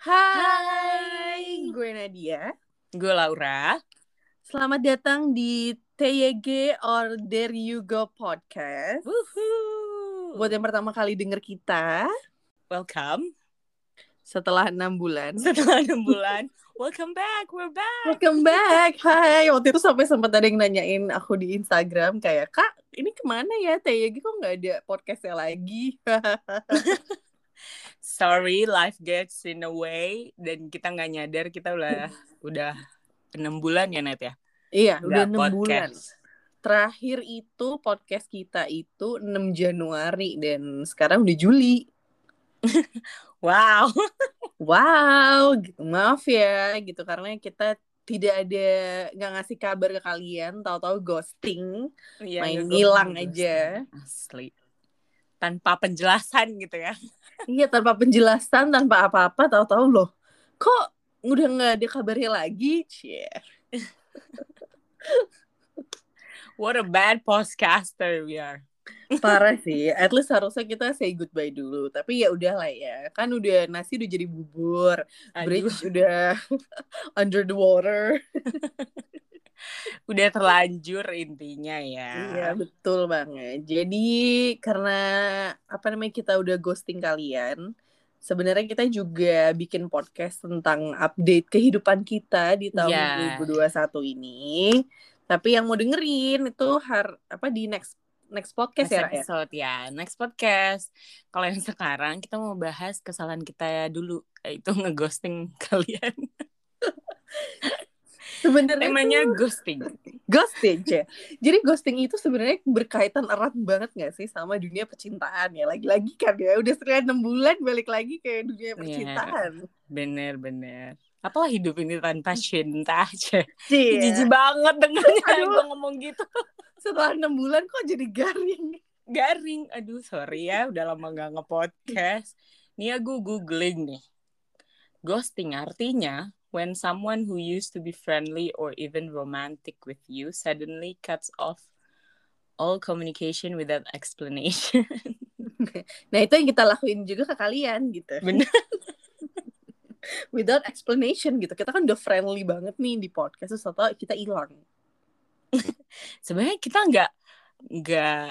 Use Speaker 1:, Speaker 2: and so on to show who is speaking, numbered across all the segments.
Speaker 1: Hai, gue Nadia.
Speaker 2: Gue Laura.
Speaker 1: Selamat datang di TYG or There You Go podcast.
Speaker 2: Woohoo.
Speaker 1: Buat yang pertama kali denger kita
Speaker 2: Welcome.
Speaker 1: Setelah enam bulan.
Speaker 2: Setelah enam bulan. Welcome back. We're back.
Speaker 1: Welcome back. Hai, waktu itu sampai sempat ada yang nanyain aku di Instagram kayak, "Kak, ini ke mana ya TYG kok nggak ada podcastnya lagi?"
Speaker 2: Sorry, life gets in the way dan kita nggak nyadar kita udah udah enam bulan ya Net ya.
Speaker 1: iya, udah enam bulan. Terakhir itu podcast kita itu 6 Januari dan sekarang udah Juli.
Speaker 2: Wow.
Speaker 1: Wow, gitu. maaf ya gitu karena kita tidak ada nggak ngasih kabar ke kalian, tahu-tahu ghosting,
Speaker 2: Iya,
Speaker 1: main
Speaker 2: nggak
Speaker 1: ngilang aja.
Speaker 2: Asli. Tanpa penjelasan gitu ya.
Speaker 1: Iya tanpa penjelasan, tanpa apa-apa, tahu-tahu loh, kok udah nggak ada kabarnya lagi, cie.
Speaker 2: What a bad podcaster we are.
Speaker 1: Parah sih, at least harusnya kita say goodbye dulu. Tapi ya udahlah ya, kan udah nasi udah jadi bubur,
Speaker 2: Aduh,
Speaker 1: bridge udah under the water.
Speaker 2: udah terlanjur intinya ya.
Speaker 1: Iya betul banget. Jadi karena apa namanya kita udah ghosting kalian, sebenarnya kita juga bikin podcast tentang update kehidupan kita di tahun
Speaker 2: Iya.
Speaker 1: 2021 ini. Tapi yang mau dengerin itu har apa di next next podcast
Speaker 2: Next
Speaker 1: ya, ya.
Speaker 2: episode ya, next podcast. Kalau yang sekarang kita mau bahas kesalahan kita dulu, yaitu ngeghosting kalian.
Speaker 1: Sebenarnya
Speaker 2: Temanya
Speaker 1: tuh
Speaker 2: ghosting.
Speaker 1: ghosting, Cie. Jadi ghosting itu sebenarnya berkaitan erat banget gak sih sama dunia percintaan ya? Lagi-lagi kan ya, udah setelah enam bulan balik lagi ke dunia
Speaker 2: Iya.
Speaker 1: percintaan.
Speaker 2: Bener-bener. Apalah hidup ini tanpa cinta aja.
Speaker 1: Cie.
Speaker 2: Jijik banget dengannya
Speaker 1: Aduh.
Speaker 2: gue ngomong gitu.
Speaker 1: Setelah enam bulan kok jadi garing
Speaker 2: Garing. Aduh sorry ya, udah lama gak nge-podcast. Nih ya gue googling nih. Ghosting artinya when someone who used to be friendly or even romantic with you suddenly cuts off all communication without explanation.
Speaker 1: nah itu yang kita lakuin juga ke kalian gitu
Speaker 2: Bener.
Speaker 1: without explanation gitu kita kan udah friendly banget nih di podcast terus atau kita hilang
Speaker 2: Sebenarnya kita nggak nggak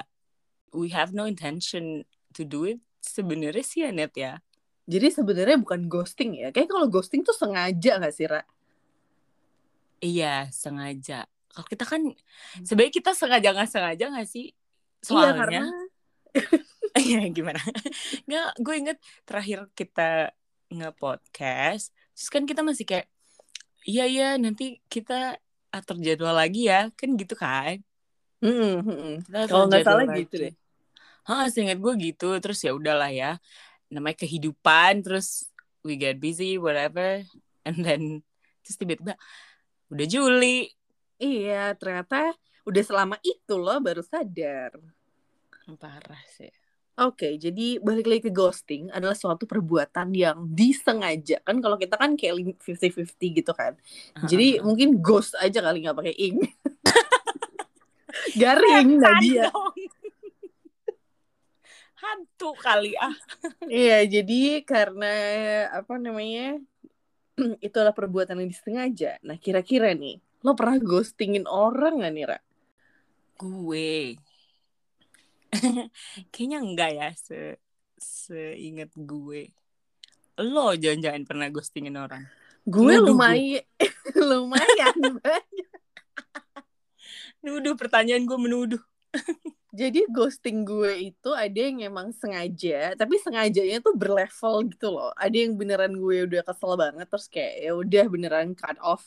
Speaker 2: we have no intention to do it. Sebenarnya sih ya net ya.
Speaker 1: jadi sebenarnya bukan ghosting ya kayak kalau ghosting tuh sengaja gak sih Ra?
Speaker 2: Iya sengaja. Kalau kita kan sebenarnya kita sengaja nggak sengaja nggak sih?
Speaker 1: iya
Speaker 2: Soalnya
Speaker 1: karena
Speaker 2: Iya gimana? Nggak, gue inget terakhir kita nge-podcast, terus kan kita masih kayak, iya iya nanti kita atur jadwal lagi ya, kan gitu kan?
Speaker 1: Mm, mm, mm.
Speaker 2: Kita atur
Speaker 1: kalau nggak salah
Speaker 2: lagi.
Speaker 1: gitu deh
Speaker 2: Hah, seingat gue gitu, terus ya udahlah ya, namanya kehidupan, terus we get busy, whatever, and then terus tiba-tiba udah Juli,
Speaker 1: iya ternyata udah selama itu loh baru sadar
Speaker 2: parah sih.
Speaker 1: Oke, jadi balik lagi ke ghosting adalah suatu perbuatan yang disengaja kan kalau kita kan kayak 50-50 gitu kan. Jadi mungkin ghost aja kali nggak pakai ing. Garing Nadia.
Speaker 2: Hantu kali ah.
Speaker 1: Iya, jadi karena apa namanya? itulah perbuatan yang disengaja. Nah, kira-kira nih, lo pernah ghostingin orang gak nih, Ra?
Speaker 2: Gue. Kayaknya enggak ya se seingat gue. Lo jangan-jangan pernah ghostingin orang.
Speaker 1: Gue
Speaker 2: Nuduh
Speaker 1: lumayan lumayan banyak.
Speaker 2: Nuduh pertanyaan gue menuduh.
Speaker 1: Jadi ghosting gue itu ada yang emang sengaja, tapi sengajanya tuh berlevel gitu loh. Ada yang beneran gue udah kesel banget terus kayak ya udah beneran cut off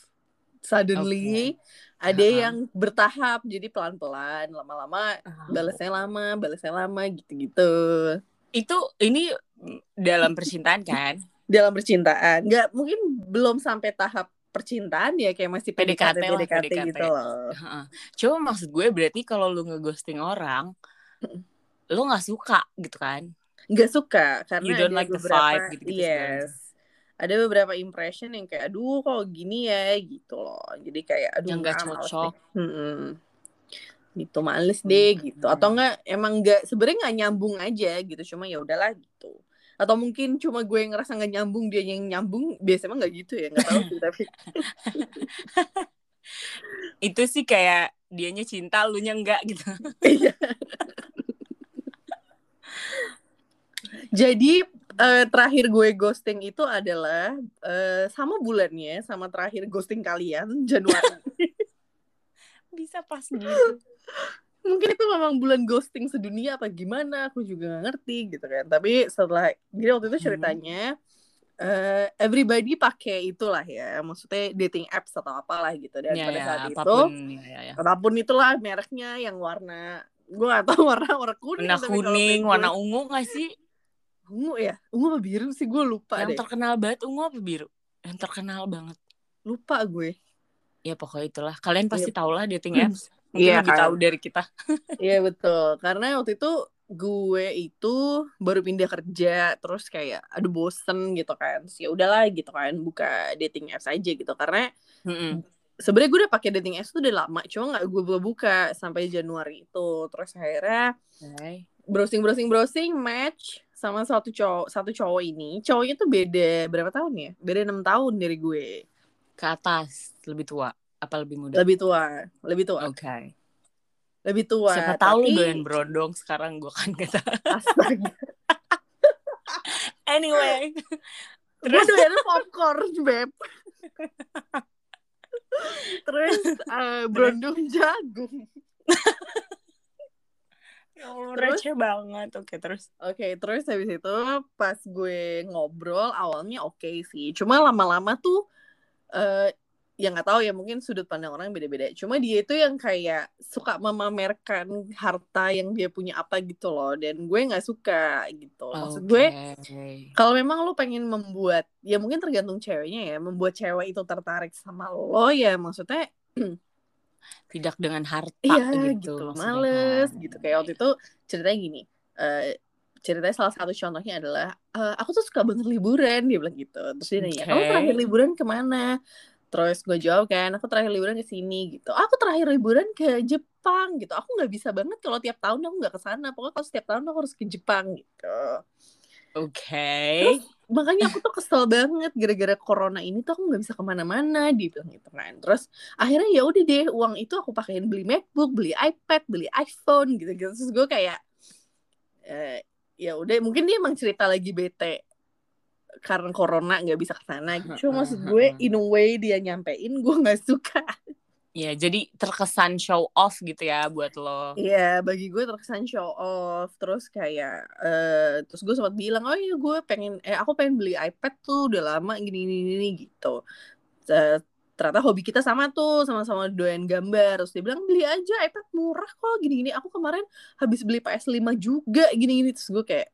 Speaker 1: suddenly. Ada
Speaker 2: Ha-ha.
Speaker 1: yang bertahap jadi pelan-pelan, lama-lama balasnya lama, balasnya lama gitu-gitu.
Speaker 2: Itu ini dalam percintaan kan?
Speaker 1: Dalam percintaan, nggak mungkin belum sampai tahap percintaan ya kayak masih PDKT
Speaker 2: PDKT lah,
Speaker 1: PDKT,
Speaker 2: PDKT.
Speaker 1: gitu loh.
Speaker 2: Heeh. Coba maksud gue berarti kalau lu ngeghosting orang, lu nggak suka gitu kan?
Speaker 1: Nggak suka karena
Speaker 2: You don't like the
Speaker 1: beberapa
Speaker 2: vibe gitu-gitu
Speaker 1: yes. Ada beberapa impression yang kayak aduh kok gini ya gitu loh jadi kayak aduh
Speaker 2: Yang nggak cocok.
Speaker 1: gitu males deh
Speaker 2: Hmm.
Speaker 1: gitu atau enggak emang enggak sebenarnya nggak nyambung aja gitu cuma ya udahlah gitu atau mungkin cuma gue yang ngerasa nggak nyambung dia yang nyambung biasanya emang nggak gitu ya nggak tahu sih tapi
Speaker 2: Itu sih kayak dianya cinta, lu nya enggak gitu.
Speaker 1: Iya. Jadi eh, terakhir gue ghosting itu adalah eh, sama bulannya sama terakhir ghosting kalian Januari.
Speaker 2: Bisa pas gitu.
Speaker 1: Mungkin itu memang bulan ghosting sedunia apa gimana aku juga gak ngerti gitu kan. Tapi setelah jadi waktu itu
Speaker 2: Hmm.
Speaker 1: ceritanya eh, everybody pakai itulah ya, maksudnya dating apps atau apalah gitu dan
Speaker 2: Ya,
Speaker 1: pada
Speaker 2: ya,
Speaker 1: saat itu
Speaker 2: apa pun ya, ya, ya.
Speaker 1: apa pun itulah mereknya yang warna gue gak tahu warna warna kuning
Speaker 2: Warna kuning, warna ungu gak sih?
Speaker 1: Ungu ya ungu apa biru sih gue lupa
Speaker 2: Yang
Speaker 1: deh
Speaker 2: terkenal banget ungu apa biru? Yang terkenal banget.
Speaker 1: lupa gue
Speaker 2: Ya pokoknya itulah. Kalian pasti
Speaker 1: Iya.
Speaker 2: tau lah dating apps. Mungkin
Speaker 1: Iya,
Speaker 2: lebih
Speaker 1: kan.
Speaker 2: tahu dari kita.
Speaker 1: Iya betul karena waktu itu gue itu baru pindah kerja terus kayak aduh bosen gitu kan ya udahlah gitu kan buka dating apps aja gitu karena
Speaker 2: Mm-mm.
Speaker 1: sebenarnya gue udah pakai dating apps tuh udah lama cuma nggak gue buka sampai Januari itu terus akhirnya
Speaker 2: Oke.
Speaker 1: browsing browsing browsing match sama satu cowok satu cowok ini cowoknya tuh beda berapa tahun ya beda enam tahun dari gue
Speaker 2: Ke atas, lebih tua. Apa lebih muda?
Speaker 1: lebih tua lebih tua
Speaker 2: Oke.
Speaker 1: lebih tua
Speaker 2: Siapa tahu
Speaker 1: tapi-
Speaker 2: doyan berondong sekarang gue kan kata. Anyway.
Speaker 1: gue
Speaker 2: Terus
Speaker 1: doyan popcorn beb terus eh, berondong jagung Terus?
Speaker 2: receh banget. Oke, terus.
Speaker 1: Oke, terus habis itu pas gue ngobrol awalnya oke sih. Cuma lama-lama tuh eh ya nggak tahu ya mungkin sudut pandang orang beda-beda. Cuma dia itu yang kayak suka memamerkan harta yang dia punya apa gitu loh. Dan gue nggak suka gitu. Maksud gue kalau memang lo pengen membuat ya mungkin tergantung ceweknya ya membuat cewek itu tertarik sama lo ya maksudnya
Speaker 2: tidak dengan harta
Speaker 1: iya
Speaker 2: gitu,
Speaker 1: gitu,
Speaker 2: maksudnya.
Speaker 1: Males gitu. Kayak waktu itu ceritanya gini eh ceritanya salah satu contohnya adalah eh, aku tuh suka banget liburan dia bilang gitu. Terus dia nanya kamu
Speaker 2: Oke.
Speaker 1: terakhir liburan ke mana? Terus gue jawab kan aku terakhir liburan ke sini gitu. Aku terakhir liburan ke Jepang gitu. Aku nggak bisa banget kalau tiap tahun aku nggak ke sana. Pokoknya kalau setiap tahun aku harus ke Jepang gitu
Speaker 2: Oke.
Speaker 1: Terus makanya aku tuh kesel banget gara-gara corona ini tuh aku nggak bisa ke mana-mana bilang gitu kan. Terus akhirnya ya udah deh uang itu aku pakein beli MacBook beli iPad beli iPhone gitu gitu terus gue kayak eh, ya udah mungkin dia emang cerita lagi bete karena corona nggak bisa ke sana gitu. Cuma maksud gue in a way dia nyampein gue nggak suka
Speaker 2: Ya, jadi terkesan show off gitu ya buat lo.
Speaker 1: Iya, bagi gue terkesan show off. Terus kayak, eh terus gue sempat bilang, oh iya gue pengen, eh aku pengen beli iPad tuh udah lama gini gini, gini gitu. Eh, ternyata hobi kita sama tuh, sama-sama doyan gambar. Terus dia bilang beli aja iPad murah kok gini gini. Aku kemarin habis beli PS5 juga gini gini. Terus gue kayak,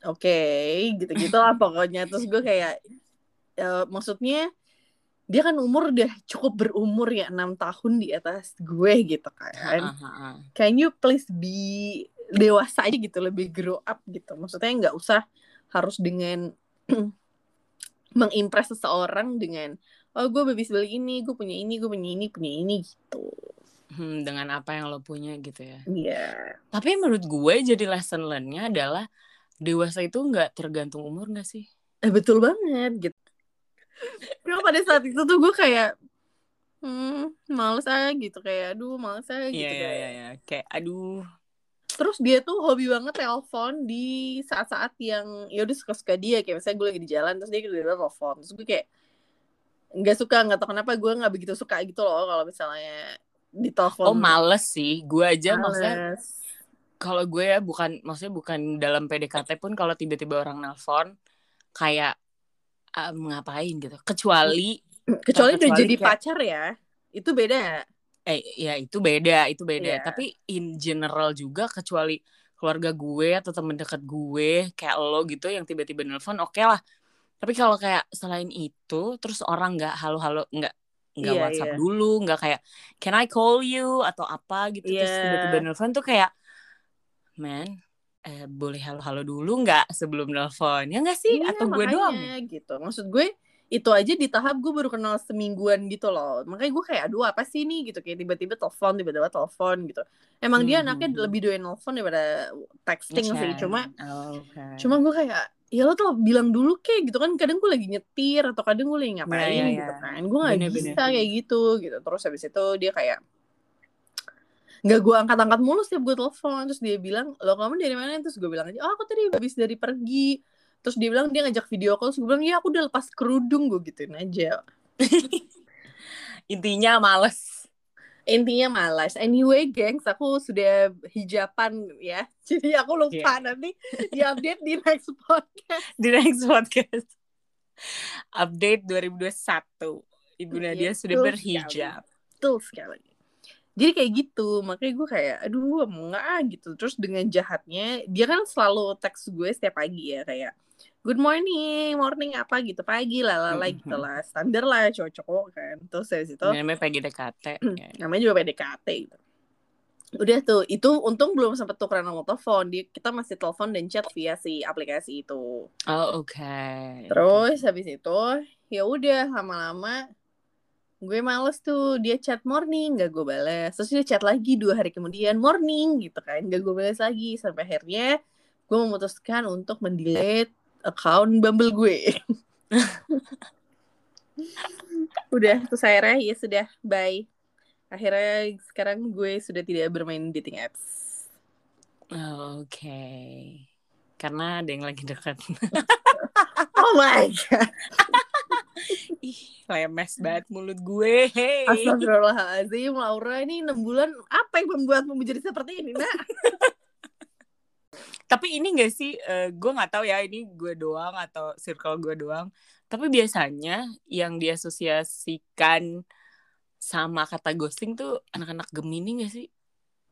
Speaker 1: oke, gitu-gitu lah pokoknya. Terus gue kayak, eh, maksudnya dia kan umur udah cukup berumur ya enam tahun di atas gue gitu kan
Speaker 2: Ha-ha-ha.
Speaker 1: can you please be dewasa aja gitu lebih grow up gitu maksudnya nggak usah harus dengan mengimpress seseorang dengan oh gue habis beli ini gue punya ini gue punya ini punya ini gitu
Speaker 2: Hmm, dengan apa yang lo punya gitu ya.
Speaker 1: Iya
Speaker 2: Tapi menurut gue jadi lesson learn-nya adalah dewasa itu nggak tergantung umur nggak sih?
Speaker 1: eh, betul banget gitu Cuma pada saat itu tuh gue kayak hmm males aja gitu kayak aduh males aja gitu
Speaker 2: Iya iya
Speaker 1: kayak.
Speaker 2: iya iya. Kayak aduh.
Speaker 1: terus dia tuh hobi banget telepon di saat-saat yang ya udah suka-suka dia kayak misalnya gue lagi di jalan terus dia udah telepon terus gue kayak nggak suka nggak tahu kenapa gue nggak begitu suka gitu loh kalau misalnya ditelepon
Speaker 2: Oh males sih. Gue aja maksudnya
Speaker 1: Males.
Speaker 2: kalau gue ya bukan maksudnya bukan dalam PDKT pun kalau tiba-tiba orang nelpon kayak um, ngapain gitu. Kecuali
Speaker 1: kecuali udah
Speaker 2: kecuali
Speaker 1: jadi
Speaker 2: kayak-
Speaker 1: pacar ya itu beda
Speaker 2: eh ya itu beda, itu
Speaker 1: Iya.
Speaker 2: beda. Tapi in general juga kecuali keluarga gue atau temen dekat gue kayak lo gitu yang tiba-tiba nelpon oke lah. Tapi kalau kayak selain itu terus orang nggak halo-halo nggak nggak
Speaker 1: Iya,
Speaker 2: WhatsApp
Speaker 1: iya.
Speaker 2: dulu, nggak kayak can I call you atau apa gitu terus
Speaker 1: Iya.
Speaker 2: tiba-tiba nelpon tuh kayak man eh, boleh halo-halo dulu nggak sebelum nelfon? Ya nggak sih?
Speaker 1: Iya,
Speaker 2: atau gue doang?
Speaker 1: gitu. Maksud gue itu aja di tahap gue baru kenal semingguan gitu loh. Makanya gue kayak aduh apa sih nih gitu. Kayak tiba-tiba telepon tiba-tiba telepon gitu. Emang dia
Speaker 2: Hmm,
Speaker 1: anaknya
Speaker 2: hmm, hmm.
Speaker 1: lebih doyan telepon daripada texting sih.
Speaker 2: Ngechat.
Speaker 1: cuma
Speaker 2: Oh, oke.
Speaker 1: cuma gue kayak ya lo tuh bilang dulu kayak gitu kan. Kadang gue lagi nyetir atau kadang gue lagi ngapain
Speaker 2: Iya, iya,
Speaker 1: gitu
Speaker 2: iya.
Speaker 1: kan. Gue nggak bisa kayak gitu gitu. Terus habis itu dia kayak nggak gue angkat-angkat mulu setiap gue telepon. Terus dia bilang lo kamu dari mana? Terus gue bilang aja oh aku tadi habis dari pergi. Terus dia bilang dia ngajak video call. Terus gue bilang ya aku udah lepas kerudung. Gue gituin aja.
Speaker 2: Intinya males.
Speaker 1: Intinya malas anyway gengs aku sudah hijaban ya. Jadi aku lupa nanti di update di next podcast.
Speaker 2: Di next podcast. Update 2021 ibu Nadia
Speaker 1: Betul
Speaker 2: sudah
Speaker 1: sekali.
Speaker 2: berhijab.
Speaker 1: Betul sekali jadi kayak gitu makanya gue kayak aduh mau nggak ah gitu. Terus dengan jahatnya dia kan selalu teks gue setiap pagi ya kayak good morning morning apa gitu pagi lah lah lah gitu lah. Standar lah cowok-cowok kan. Terus dari situ
Speaker 2: namanya PGDKT ya.
Speaker 1: namanya juga PDKT gitu. Udah tuh itu untung belum sempat tukeran nomor telepon. Dia kita masih telepon dan chat via si aplikasi itu.
Speaker 2: Oh oke.
Speaker 1: Terus habis itu ya udah lama-lama gue males tuh dia chat morning gak gue balas terus dia chat lagi dua hari kemudian morning gitu kan. Gak gue balas lagi sampai akhirnya gue memutuskan untuk mendelete account Bumble gue. Udah terus akhirnya ya sudah bye. Akhirnya sekarang gue sudah tidak bermain dating apps.
Speaker 2: Oh, oke. Karena ada yang lagi dekat.
Speaker 1: Oh my god
Speaker 2: ih lemes banget mulut gue hey.
Speaker 1: Astagfirullahaladzim Laura ini 6 bulan apa yang membuatmu menjadi seperti ini nak
Speaker 2: tapi ini gak sih eh, gue nggak tahu ya ini gue doang atau circle gue doang tapi biasanya yang diasosiasikan sama kata ghosting tuh anak-anak Gemini gak sih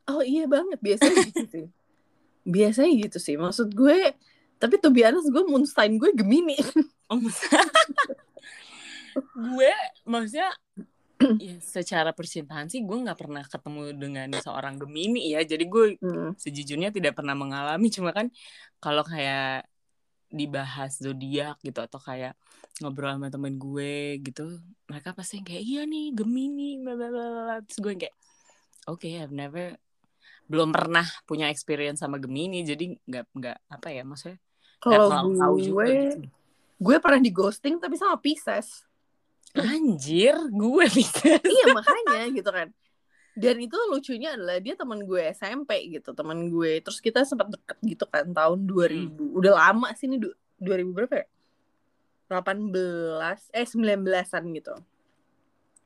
Speaker 1: Oh iya banget biasanya gitu sih. Biasanya gitu sih. Maksud gue tapi be honest gue moon sign gue Gemini.
Speaker 2: Oh, gue maksudnya ya secara percintaan sih gue nggak pernah ketemu dengan seorang Gemini ya jadi gue
Speaker 1: Hmm.
Speaker 2: sejujurnya tidak pernah mengalami cuma kan kalau kayak dibahas zodiak gitu atau kayak ngobrol sama temen gue gitu mereka pasti kayak iya nih Gemini bla bla bla bla." terus gue kayak oke I've never belum pernah punya experience sama Gemini jadi nggak nggak apa ya maksudnya
Speaker 1: Kalau
Speaker 2: terlalu tahu juga
Speaker 1: gue
Speaker 2: gitu.
Speaker 1: gue pernah di ghosting tapi sama Pisces.
Speaker 2: Anjir gue bisa
Speaker 1: iya makanya gitu kan. Dan itu lucunya adalah dia teman gue SMP gitu, teman gue. Terus kita sempat deket gitu kan tahun 2000. Udah lama sih ini du- 2000 berapa ya? 18 eh 19-an gitu.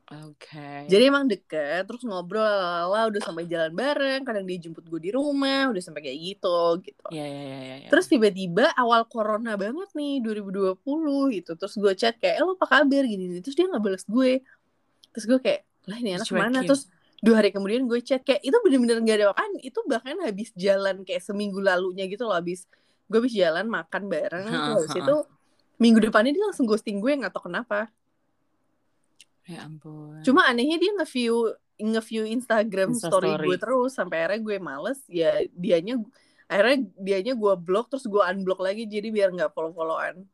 Speaker 2: Oke.
Speaker 1: Jadi emang deket, terus ngobrol lah udah sampai jalan bareng, kadang dia jemput gue di rumah, udah sampai kayak gitu gitu.
Speaker 2: Ya ya ya ya. ya.
Speaker 1: Terus tiba-tiba awal corona banget nih 2020 gitu. Terus gue chat kayak, eh, lo apa kabar gini nih. Terus dia nggak balas gue. Terus gue kayak, lah ini anak
Speaker 2: ke
Speaker 1: mana? Terus dua hari kemudian gue chat kayak itu bener-bener gak ada apaan. Itu bahkan habis jalan kayak seminggu lalunya gitu loh. Habis gue habis jalan makan bareng. Terus itu minggu depannya dia langsung ghosting gue nggak tau kenapa.
Speaker 2: Ya ampun.
Speaker 1: Cuma anehnya dia nge-view nge-view Instagram
Speaker 2: Insta
Speaker 1: story,
Speaker 2: story.
Speaker 1: gue terus sampai akhirnya gue males ya dianya akhirnya dianya gue blok terus gue unblock lagi jadi biar nggak follow-followan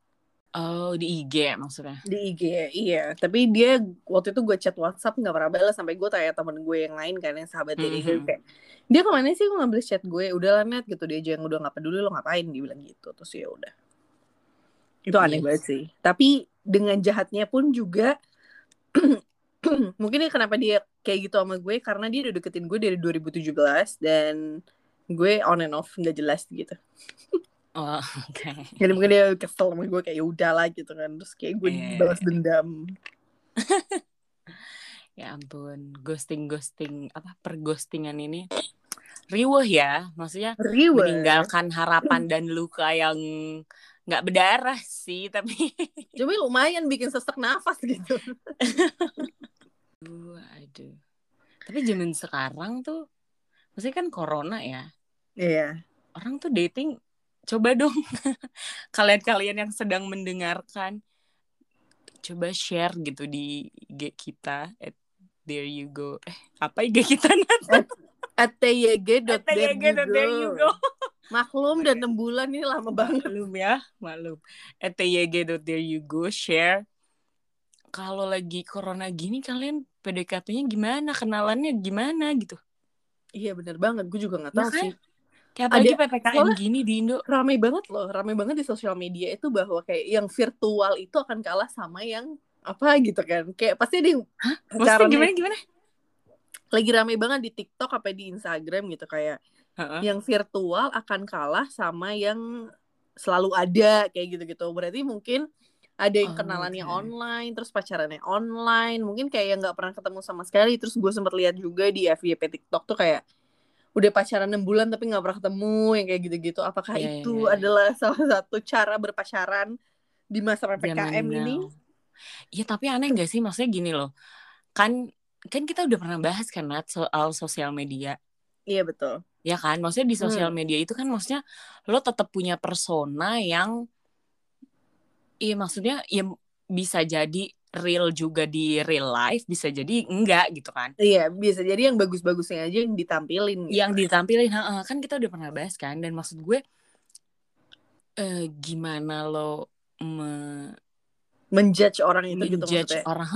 Speaker 2: Oh di IG maksudnya.
Speaker 1: di IG iya tapi dia waktu itu gue chat WhatsApp nggak pernah balas sampai gue tanya temen gue yang lain kan yang sahabat dia dia
Speaker 2: Mhm.
Speaker 1: kayak dia ke mana sih gue nggak balas chat gue udah lah net gitu dia aja yang udah nggak peduli lo ngapain dia bilang gitu terus ya udah itu aneh
Speaker 2: Yes.
Speaker 1: banget sih tapi dengan jahatnya pun juga mungkin ya kenapa dia kayak gitu sama gue karena dia udah deketin gue dari 2017 dan gue on and off nggak jelas gitu
Speaker 2: Oh oke.
Speaker 1: jadi mungkin dia kesel sama gue kayak ya udahlah gitu kan terus kayak gue
Speaker 2: Iya.
Speaker 1: balas dendam
Speaker 2: Ya ampun. Ghosting ghosting apa perghostingan ini riweh ya. Maksudnya
Speaker 1: riwe
Speaker 2: meninggalkan harapan dan luka yang nggak berdarah sih tapi.
Speaker 1: Cuma lumayan bikin sesak nafas gitu.
Speaker 2: Aduh, aduh. Tapi zaman sekarang tuh, maksudnya kan corona ya.
Speaker 1: Iya.
Speaker 2: Orang tuh dating, coba dong kalian-kalian yang sedang mendengarkan, coba share gitu di IG kita. At there you go. Eh, apa IG kita Nat?
Speaker 1: At tyg.there
Speaker 2: At there you go.
Speaker 1: Maklum dan 6 bulan ini lama banget.
Speaker 2: Maklum ya, maklum. there you go, share. Kalau lagi corona gini kalian PDKT-nya gimana? Kenalannya gimana gitu?
Speaker 1: Iya bener banget, gue juga gak tahu
Speaker 2: kan?
Speaker 1: sih.
Speaker 2: Kayak apalagi
Speaker 1: Ada-
Speaker 2: PPKM
Speaker 1: soalnya-
Speaker 2: gini di Indo.
Speaker 1: Rame banget loh, rame banget di sosial media itu bahwa kayak yang virtual itu akan kalah sama yang apa gitu kan. Kayak pasti ada yang
Speaker 2: Maksudnya
Speaker 1: pacarannya-
Speaker 2: gimana gimana?
Speaker 1: lagi rame banget di TikTok apa di Instagram gitu kayak
Speaker 2: Heeh.
Speaker 1: yang virtual akan kalah sama yang selalu ada kayak gitu-gitu. Berarti mungkin ada yang
Speaker 2: Oh,
Speaker 1: kenalannya
Speaker 2: oke.
Speaker 1: online, terus pacarannya online, mungkin kayak yang nggak pernah ketemu sama sekali. Terus gue sempat lihat juga di FYP TikTok tuh kayak udah pacaran 6 bulan tapi nggak pernah ketemu yang kayak gitu-gitu. Apakah
Speaker 2: iya,
Speaker 1: itu
Speaker 2: iya.
Speaker 1: adalah salah satu cara berpacaran di masa PPKM ini?
Speaker 2: Iya tapi aneh gak sih maksudnya gini loh. Kan kan kita udah pernah bahas kan Nat soal sosial media.
Speaker 1: Iya betul.
Speaker 2: Ya kan? Maksudnya di sosial
Speaker 1: Hmm.
Speaker 2: media itu kan maksudnya lo tetap punya persona yang iya maksudnya ya bisa jadi real juga di real life, bisa jadi enggak gitu kan.
Speaker 1: Iya, bisa jadi yang bagus-bagusnya aja yang ditampilin gitu.
Speaker 2: Yang ditampilin heeh, kan kita udah pernah bahas kan dan maksud gue eh gimana lo me
Speaker 1: menjudge orang itu gitu
Speaker 2: menjudge
Speaker 1: maksudnya.
Speaker 2: orang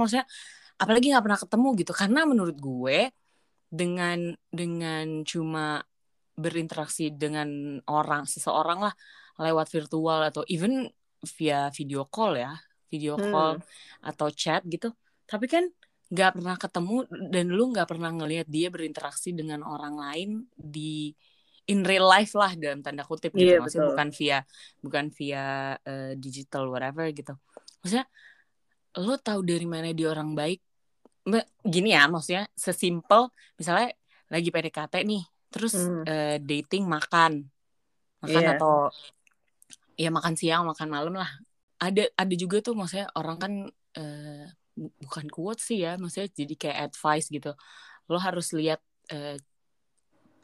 Speaker 2: maksudnya apalagi nggak pernah ketemu gitu karena menurut gue dengan dengan cuma berinteraksi dengan orang seseorang lah lewat virtual atau even via video call ya video
Speaker 1: Hmm.
Speaker 2: call atau chat gitu tapi kan nggak pernah ketemu dan lu nggak pernah ngelihat dia berinteraksi dengan orang lain di in real life lah dalam tanda kutip gitu
Speaker 1: Iya,
Speaker 2: maksudnya
Speaker 1: betul.
Speaker 2: bukan via bukan via eh, digital whatever gitu maksudnya lo tahu dari mana dia orang baik gini ya maksudnya sesimpel misalnya lagi PDKT nih terus
Speaker 1: Hmm.
Speaker 2: eh, dating makan makan
Speaker 1: Iya.
Speaker 2: atau ya makan siang makan malam lah ada ada juga tuh maksudnya orang kan bu- bukan quote sih ya maksudnya jadi kayak advice gitu lo harus lihat eh,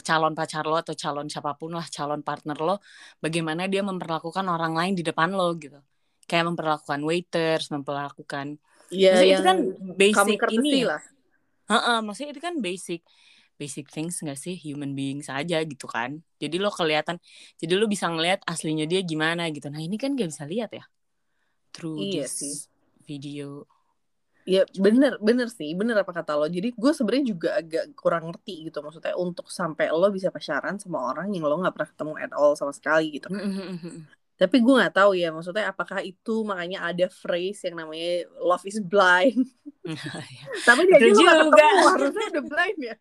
Speaker 2: calon pacar lo atau calon siapa pun lah calon partner lo bagaimana dia memperlakukan orang lain di depan lo gitu kayak memperlakukan waiters memperlakukan
Speaker 1: Iya,
Speaker 2: maksudnya itu kan basic ini ya.
Speaker 1: lah.
Speaker 2: Heeh, maksudnya itu kan basic basic things gak sih? Human beings aja gitu kan. Jadi lo kelihatan jadi lo bisa ngelihat aslinya dia gimana gitu. Nah ini kan gak bisa lihat ya? Through
Speaker 1: Iya
Speaker 2: this
Speaker 1: sih.
Speaker 2: video.
Speaker 1: Ya bener bener sih. Bener apa kata lo. Jadi gue sebenarnya juga agak kurang ngerti gitu. Maksudnya untuk sampai lo bisa pacaran sama orang yang lo nggak pernah ketemu at all sama sekali gitu. Tapi gue nggak tahu ya maksudnya apakah itu makanya ada phrase yang namanya love is blind. Tapi dia aja
Speaker 2: Betul
Speaker 1: lo nggak
Speaker 2: juga.
Speaker 1: ketemu harusnya udah blind ya.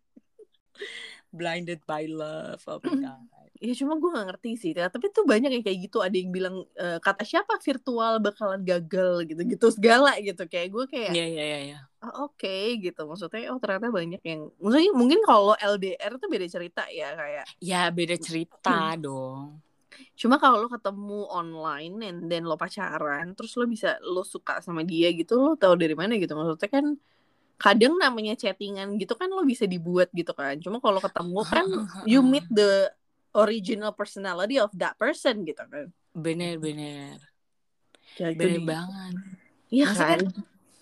Speaker 2: blinded by love oh my god
Speaker 1: Ya cuma gue gak ngerti sih. Tapi tuh banyak yang kayak gitu. Ada yang bilang eh, kata siapa virtual bakalan gagal gitu-gitu segala gitu. Kayak gue kayak
Speaker 2: Iya iya iya iya.
Speaker 1: "Ah, oke gitu. Maksudnya oh ternyata banyak yang maksudnya mungkin kalau LDR tuh beda cerita ya kayak.
Speaker 2: Ya beda cerita dong.
Speaker 1: Cuma kalau lo ketemu online and then lo pacaran, terus lo bisa lo suka sama dia gitu, lo tahu dari mana gitu. Maksudnya kan kadang namanya chattingan gitu kan lo bisa dibuat gitu kan. Cuma kalau ketemu kan you meet the original personality of that person gitu kan.
Speaker 2: Bener bener.
Speaker 1: Ya,
Speaker 2: Bener banget.
Speaker 1: Iya
Speaker 2: Maksudnya
Speaker 1: kan?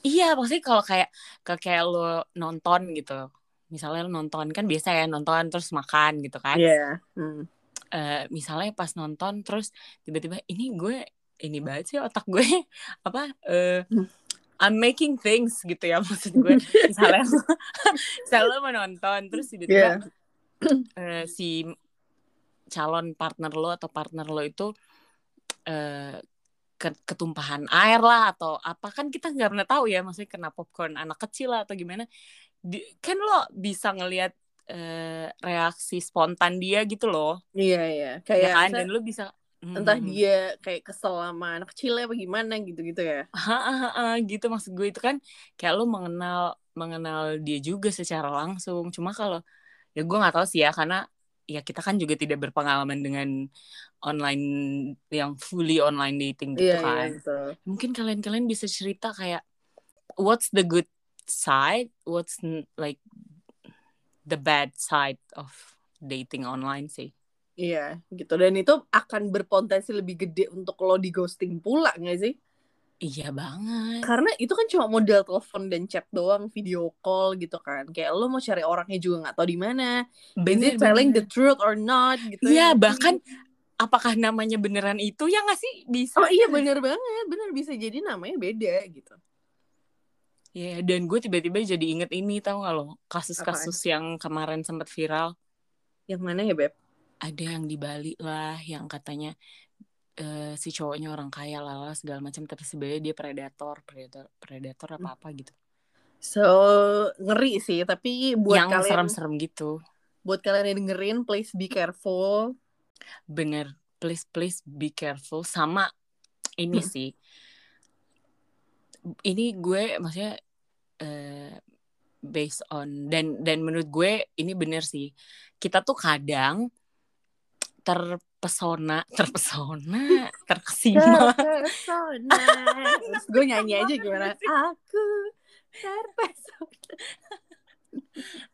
Speaker 2: Iya, maksudnya kalau kayak kayak lo nonton gitu. Misalnya lo nonton kan biasa ya nonton terus makan gitu kan.
Speaker 1: Iya. Hmm.
Speaker 2: Eh, misalnya pas nonton terus tiba-tiba ini gue ini banget sih otak gue. Apa
Speaker 1: Hmm.
Speaker 2: I'm making things gitu ya maksud gue. Misalnya misalnya lo mau nonton terus tiba-tiba eh, si calon partner lo atau partner lo itu eh ke- ketumpahan air lah atau apa kan kita nggak pernah tahu ya maksudnya kena popcorn anak kecil lah atau gimana. Di- kan lo bisa ngelihat eh, reaksi spontan dia gitu loh.
Speaker 1: Iya iya.
Speaker 2: ya
Speaker 1: Kayak
Speaker 2: kan?
Speaker 1: misalnya
Speaker 2: dan lu bisa
Speaker 1: entah
Speaker 2: Hmm,
Speaker 1: dia kayak kesel sama anak kecilnya apa gimana gitu-gitu ya.
Speaker 2: gitu maksud gue itu kan. Kayak lu mengenal mengenal dia juga secara langsung. Cuma kalau ya gue nggak tahu sih ya karena ya kita kan juga tidak berpengalaman dengan online yang fully online dating gitu
Speaker 1: Iya iya
Speaker 2: kan.
Speaker 1: gitu.
Speaker 2: mungkin kalian-kalian bisa cerita kayak what's the good side? What's like the bad side of dating online sih
Speaker 1: Iya gitu dan itu akan berpotensi lebih gede untuk lo di ghosting pula nggak sih?
Speaker 2: Iya banget.
Speaker 1: Karena itu kan cuma modal telepon dan chat doang, video call gitu kan. Kayak lo mau cari orangnya juga nggak tahu di mana. Is it telling the truth or not gitu
Speaker 2: Iya,
Speaker 1: ya.
Speaker 2: bahkan apakah namanya beneran itu ya nggak sih? Bisa.
Speaker 1: Oh iya bener banget, bener bisa jadi namanya beda gitu.
Speaker 2: Iya, dan gue tiba-tiba jadi inget ini tau gak lo? Kasus-kasus yang kemarin sempat viral.
Speaker 1: Yang mana ya Beb?
Speaker 2: Ada yang di Bali lah, yang katanya eh, si cowoknya orang kaya lala segala macam tapi sebenarnya dia predator, predator, predator apa apa gitu.
Speaker 1: So ngeri sih, tapi buat
Speaker 2: yang
Speaker 1: kalian
Speaker 2: serem-serem gitu.
Speaker 1: buat kalian yang dengerin, please be careful.
Speaker 2: Bener, please please be careful sama ini
Speaker 1: Hmm.
Speaker 2: sih. Ini gue maksudnya eh, based on dan dan menurut gue ini bener sih. Kita tuh kadang terpesona, terpesona, terkesima.
Speaker 1: Terpesona. Terus gue nyanyi aja gimana? Aku terpesona.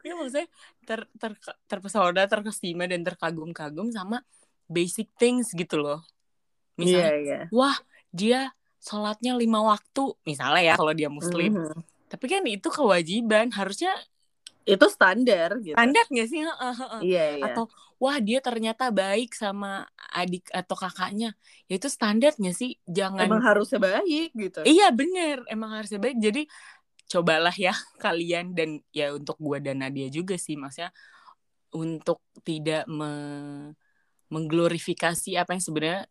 Speaker 2: Ya maksudnya ter, ter, terpesona, terkesima dan terkagum-kagum sama basic things gitu loh. Misalnya,
Speaker 1: iya.
Speaker 2: wah dia sholatnya lima waktu, misalnya ya kalau dia muslim.
Speaker 1: Mhm.
Speaker 2: Tapi kan itu kewajiban, harusnya
Speaker 1: Itu standar gitu.
Speaker 2: standar gak sih?
Speaker 1: Iya, iya.
Speaker 2: Atau wah dia ternyata baik sama adik atau kakaknya, ya itu standar gak sih? Jangan
Speaker 1: Emang harusnya baik gitu.
Speaker 2: Iya bener, emang harusnya baik. Jadi cobalah ya kalian dan ya untuk gua dan Nadia juga sih, maksudnya untuk tidak me- mengglorifikasi apa yang sebenarnya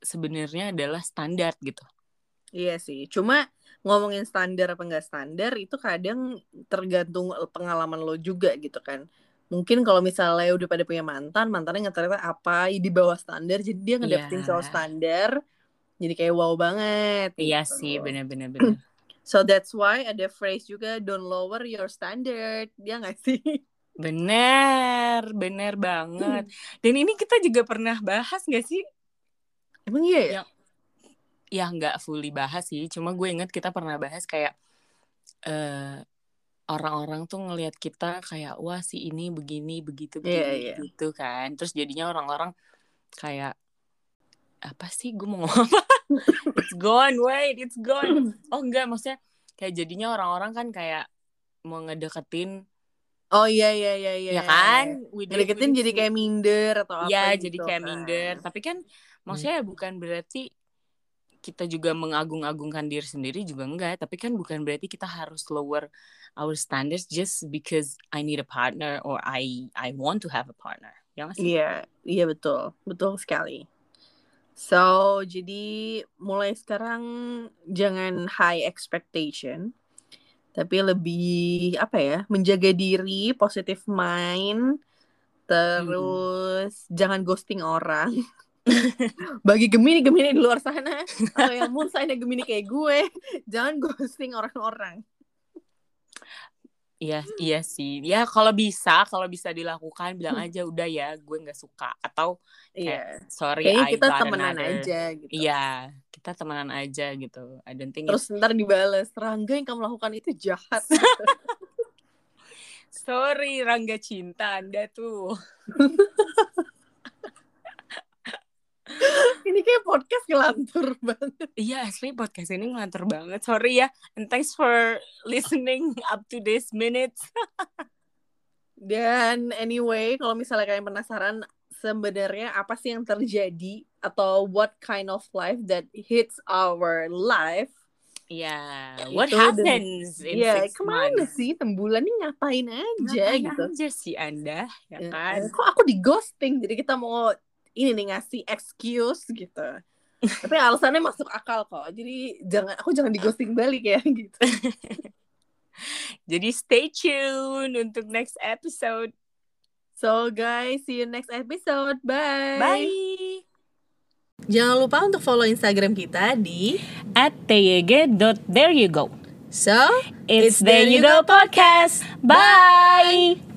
Speaker 2: sebenarnya adalah standar gitu.
Speaker 1: Iya sih. Cuma ngomongin standar apa enggak standar itu kadang tergantung pengalaman lo juga gitu kan. Mungkin kalau misalnya udah pada punya mantan, mantannya nggak ternyata apa di bawah standar, jadi dia ngedapetin
Speaker 2: Iya.
Speaker 1: cowok standar, jadi kayak wow banget.
Speaker 2: Iya
Speaker 1: gitu.
Speaker 2: sih, bener-bener bener.
Speaker 1: So that's why ada phrase juga don't lower your standard, dia nggak sih?
Speaker 2: Bener, bener banget. Dan ini kita juga pernah bahas gak sih?
Speaker 1: Emang iya ya?
Speaker 2: Yang ya nggak fully bahas sih. Cuma gue inget kita pernah bahas kayak eh orang-orang tuh ngelihat kita kayak wah si ini begini begitu begini
Speaker 1: Iya, iya.
Speaker 2: gitu kan. Terus jadinya orang-orang kayak apa sih? Gue mau ngomong apa? It's gone wait it's gone. Oh enggak maksudnya kayak jadinya orang-orang kan kayak mau ngedeketin
Speaker 1: Oh iya iya iya iya.
Speaker 2: ya kan? With it-
Speaker 1: Ngedeketin
Speaker 2: with
Speaker 1: jadi kayak minder atau apa
Speaker 2: ya
Speaker 1: gitu
Speaker 2: jadi kayak
Speaker 1: kan.
Speaker 2: minder tapi kan maksudnya bukan berarti kita juga mengagung-agungkan diri sendiri juga enggak tapi kan bukan berarti kita harus lower our standards just because I need a partner or I I want to have a partner ya sih
Speaker 1: Iya, iya betul, betul sekali. So, jadi mulai sekarang jangan high expectation, tapi lebih apa ya, menjaga diri, positive mind, terus jangan ghosting orang. Bagi Gemini-Gemini di luar sana, atau yang moon sign Gemini kayak gue, jangan ghosting orang-orang.
Speaker 2: iya iya sih ya kalau bisa kalau bisa dilakukan bilang aja udah ya gue nggak suka atau
Speaker 1: Iya.
Speaker 2: sorry
Speaker 1: Kayaknya
Speaker 2: I
Speaker 1: kita temenan
Speaker 2: another-
Speaker 1: aja gitu.
Speaker 2: iya kita temenan aja gitu I don't think
Speaker 1: Terus ntar dibales, Rangga yang kamu lakukan itu jahat.
Speaker 2: Sorry Rangga Cinta Anda tuh.
Speaker 1: Ini kayak podcast ngelantur banget.
Speaker 2: Iya asli podcast ini ngelantur banget. Sorry ya. And thanks for listening up to this minutes.
Speaker 1: Dan anyway, kalau misalnya kalian penasaran sebenarnya apa sih yang terjadi atau what kind of life that hits our life?
Speaker 2: Ya, what happens in
Speaker 1: Ya,
Speaker 2: six
Speaker 1: ke mana
Speaker 2: months?
Speaker 1: sih tembulan ini ngapain aja
Speaker 2: Ngapain
Speaker 1: gitu?
Speaker 2: aja sih Anda, ya
Speaker 1: Ya,
Speaker 2: kan?
Speaker 1: Kok aku di ghosting? Jadi kita mau ini nih ngasih excuse gitu. Tapi alasannya masuk akal kok. Jadi jangan aku jangan di ghosting balik ya gitu.
Speaker 2: Jadi stay tune untuk next episode.
Speaker 1: So guys, see you next episode. Bye.
Speaker 2: Bye.
Speaker 1: Jangan lupa untuk follow Instagram kita di
Speaker 2: At tyg.there you go.
Speaker 1: So
Speaker 2: It's There You Go Podcast. Bye.